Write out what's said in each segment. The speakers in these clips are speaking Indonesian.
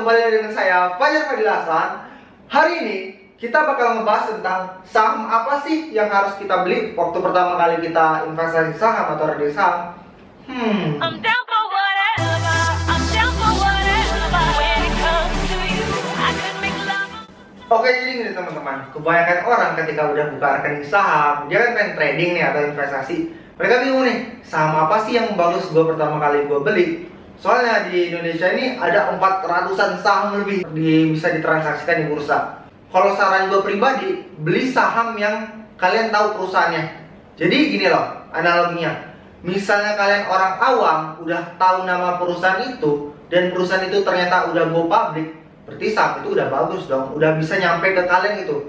kembali lagi dengan saya Fajar Fadil Hasan. Hari ini kita bakal ngebahas tentang saham apa sih yang harus kita beli waktu pertama kali kita investasi saham atau trading saham. Hmm. I'm down for whatever. I'm down for whatever. When it comes to you, I could make love. Oke jadi gini teman-teman, kebanyakan orang ketika udah buka rekening saham, dia kan pengen trading nih atau investasi. Mereka bingung nih, saham apa sih yang bagus gue pertama kali gue beli? Soalnya di Indonesia ini ada 400-an saham lebih di, bisa ditransaksikan di bursa. Kalau saran gue pribadi, beli saham yang kalian tahu perusahaannya. Jadi gini loh, analoginya. Misalnya kalian orang awam udah tahu nama perusahaan itu dan perusahaan itu ternyata udah go public, berarti saham itu udah bagus dong, udah bisa nyampe ke kalian itu.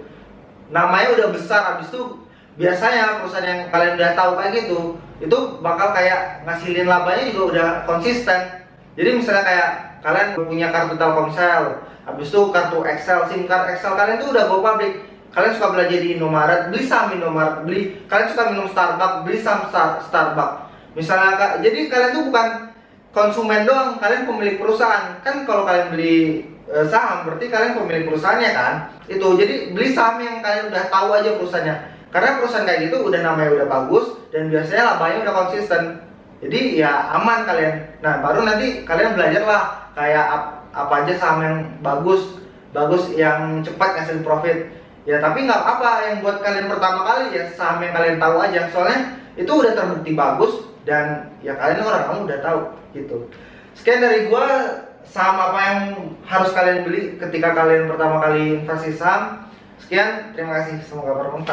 Namanya udah besar, habis itu biasanya perusahaan yang kalian udah tahu kayak gitu, itu bakal kayak ngasilin labanya juga udah konsisten. Jadi misalnya kayak kalian punya kartu Telkomsel, habis itu kartu Excel, SIM card Excel kalian tuh udah go public. Kalian suka belanja di Indomaret, beli saham Indomaret, beli. Kalian suka minum Starbucks, beli saham Star- Starbucks. Misalnya jadi kalian tuh bukan konsumen doang, kalian pemilik perusahaan. Kan kalau kalian beli eh, saham berarti kalian pemilik perusahaannya kan? Itu. Jadi beli saham yang kalian udah tahu aja perusahaannya. Karena perusahaan kayak gitu udah namanya udah bagus dan biasanya labanya udah konsisten. Jadi ya aman kalian. Nah, baru nanti kalian belajar lah kayak ap- apa aja saham yang bagus, bagus yang cepat ngasih profit. Ya tapi nggak apa yang buat kalian pertama kali ya saham yang kalian tahu aja. Soalnya itu udah terbukti bagus dan ya kalian orang kamu udah tahu gitu. Sekian dari gua saham apa yang harus kalian beli ketika kalian pertama kali investasi saham. Sekian, terima kasih. Semoga bermanfaat.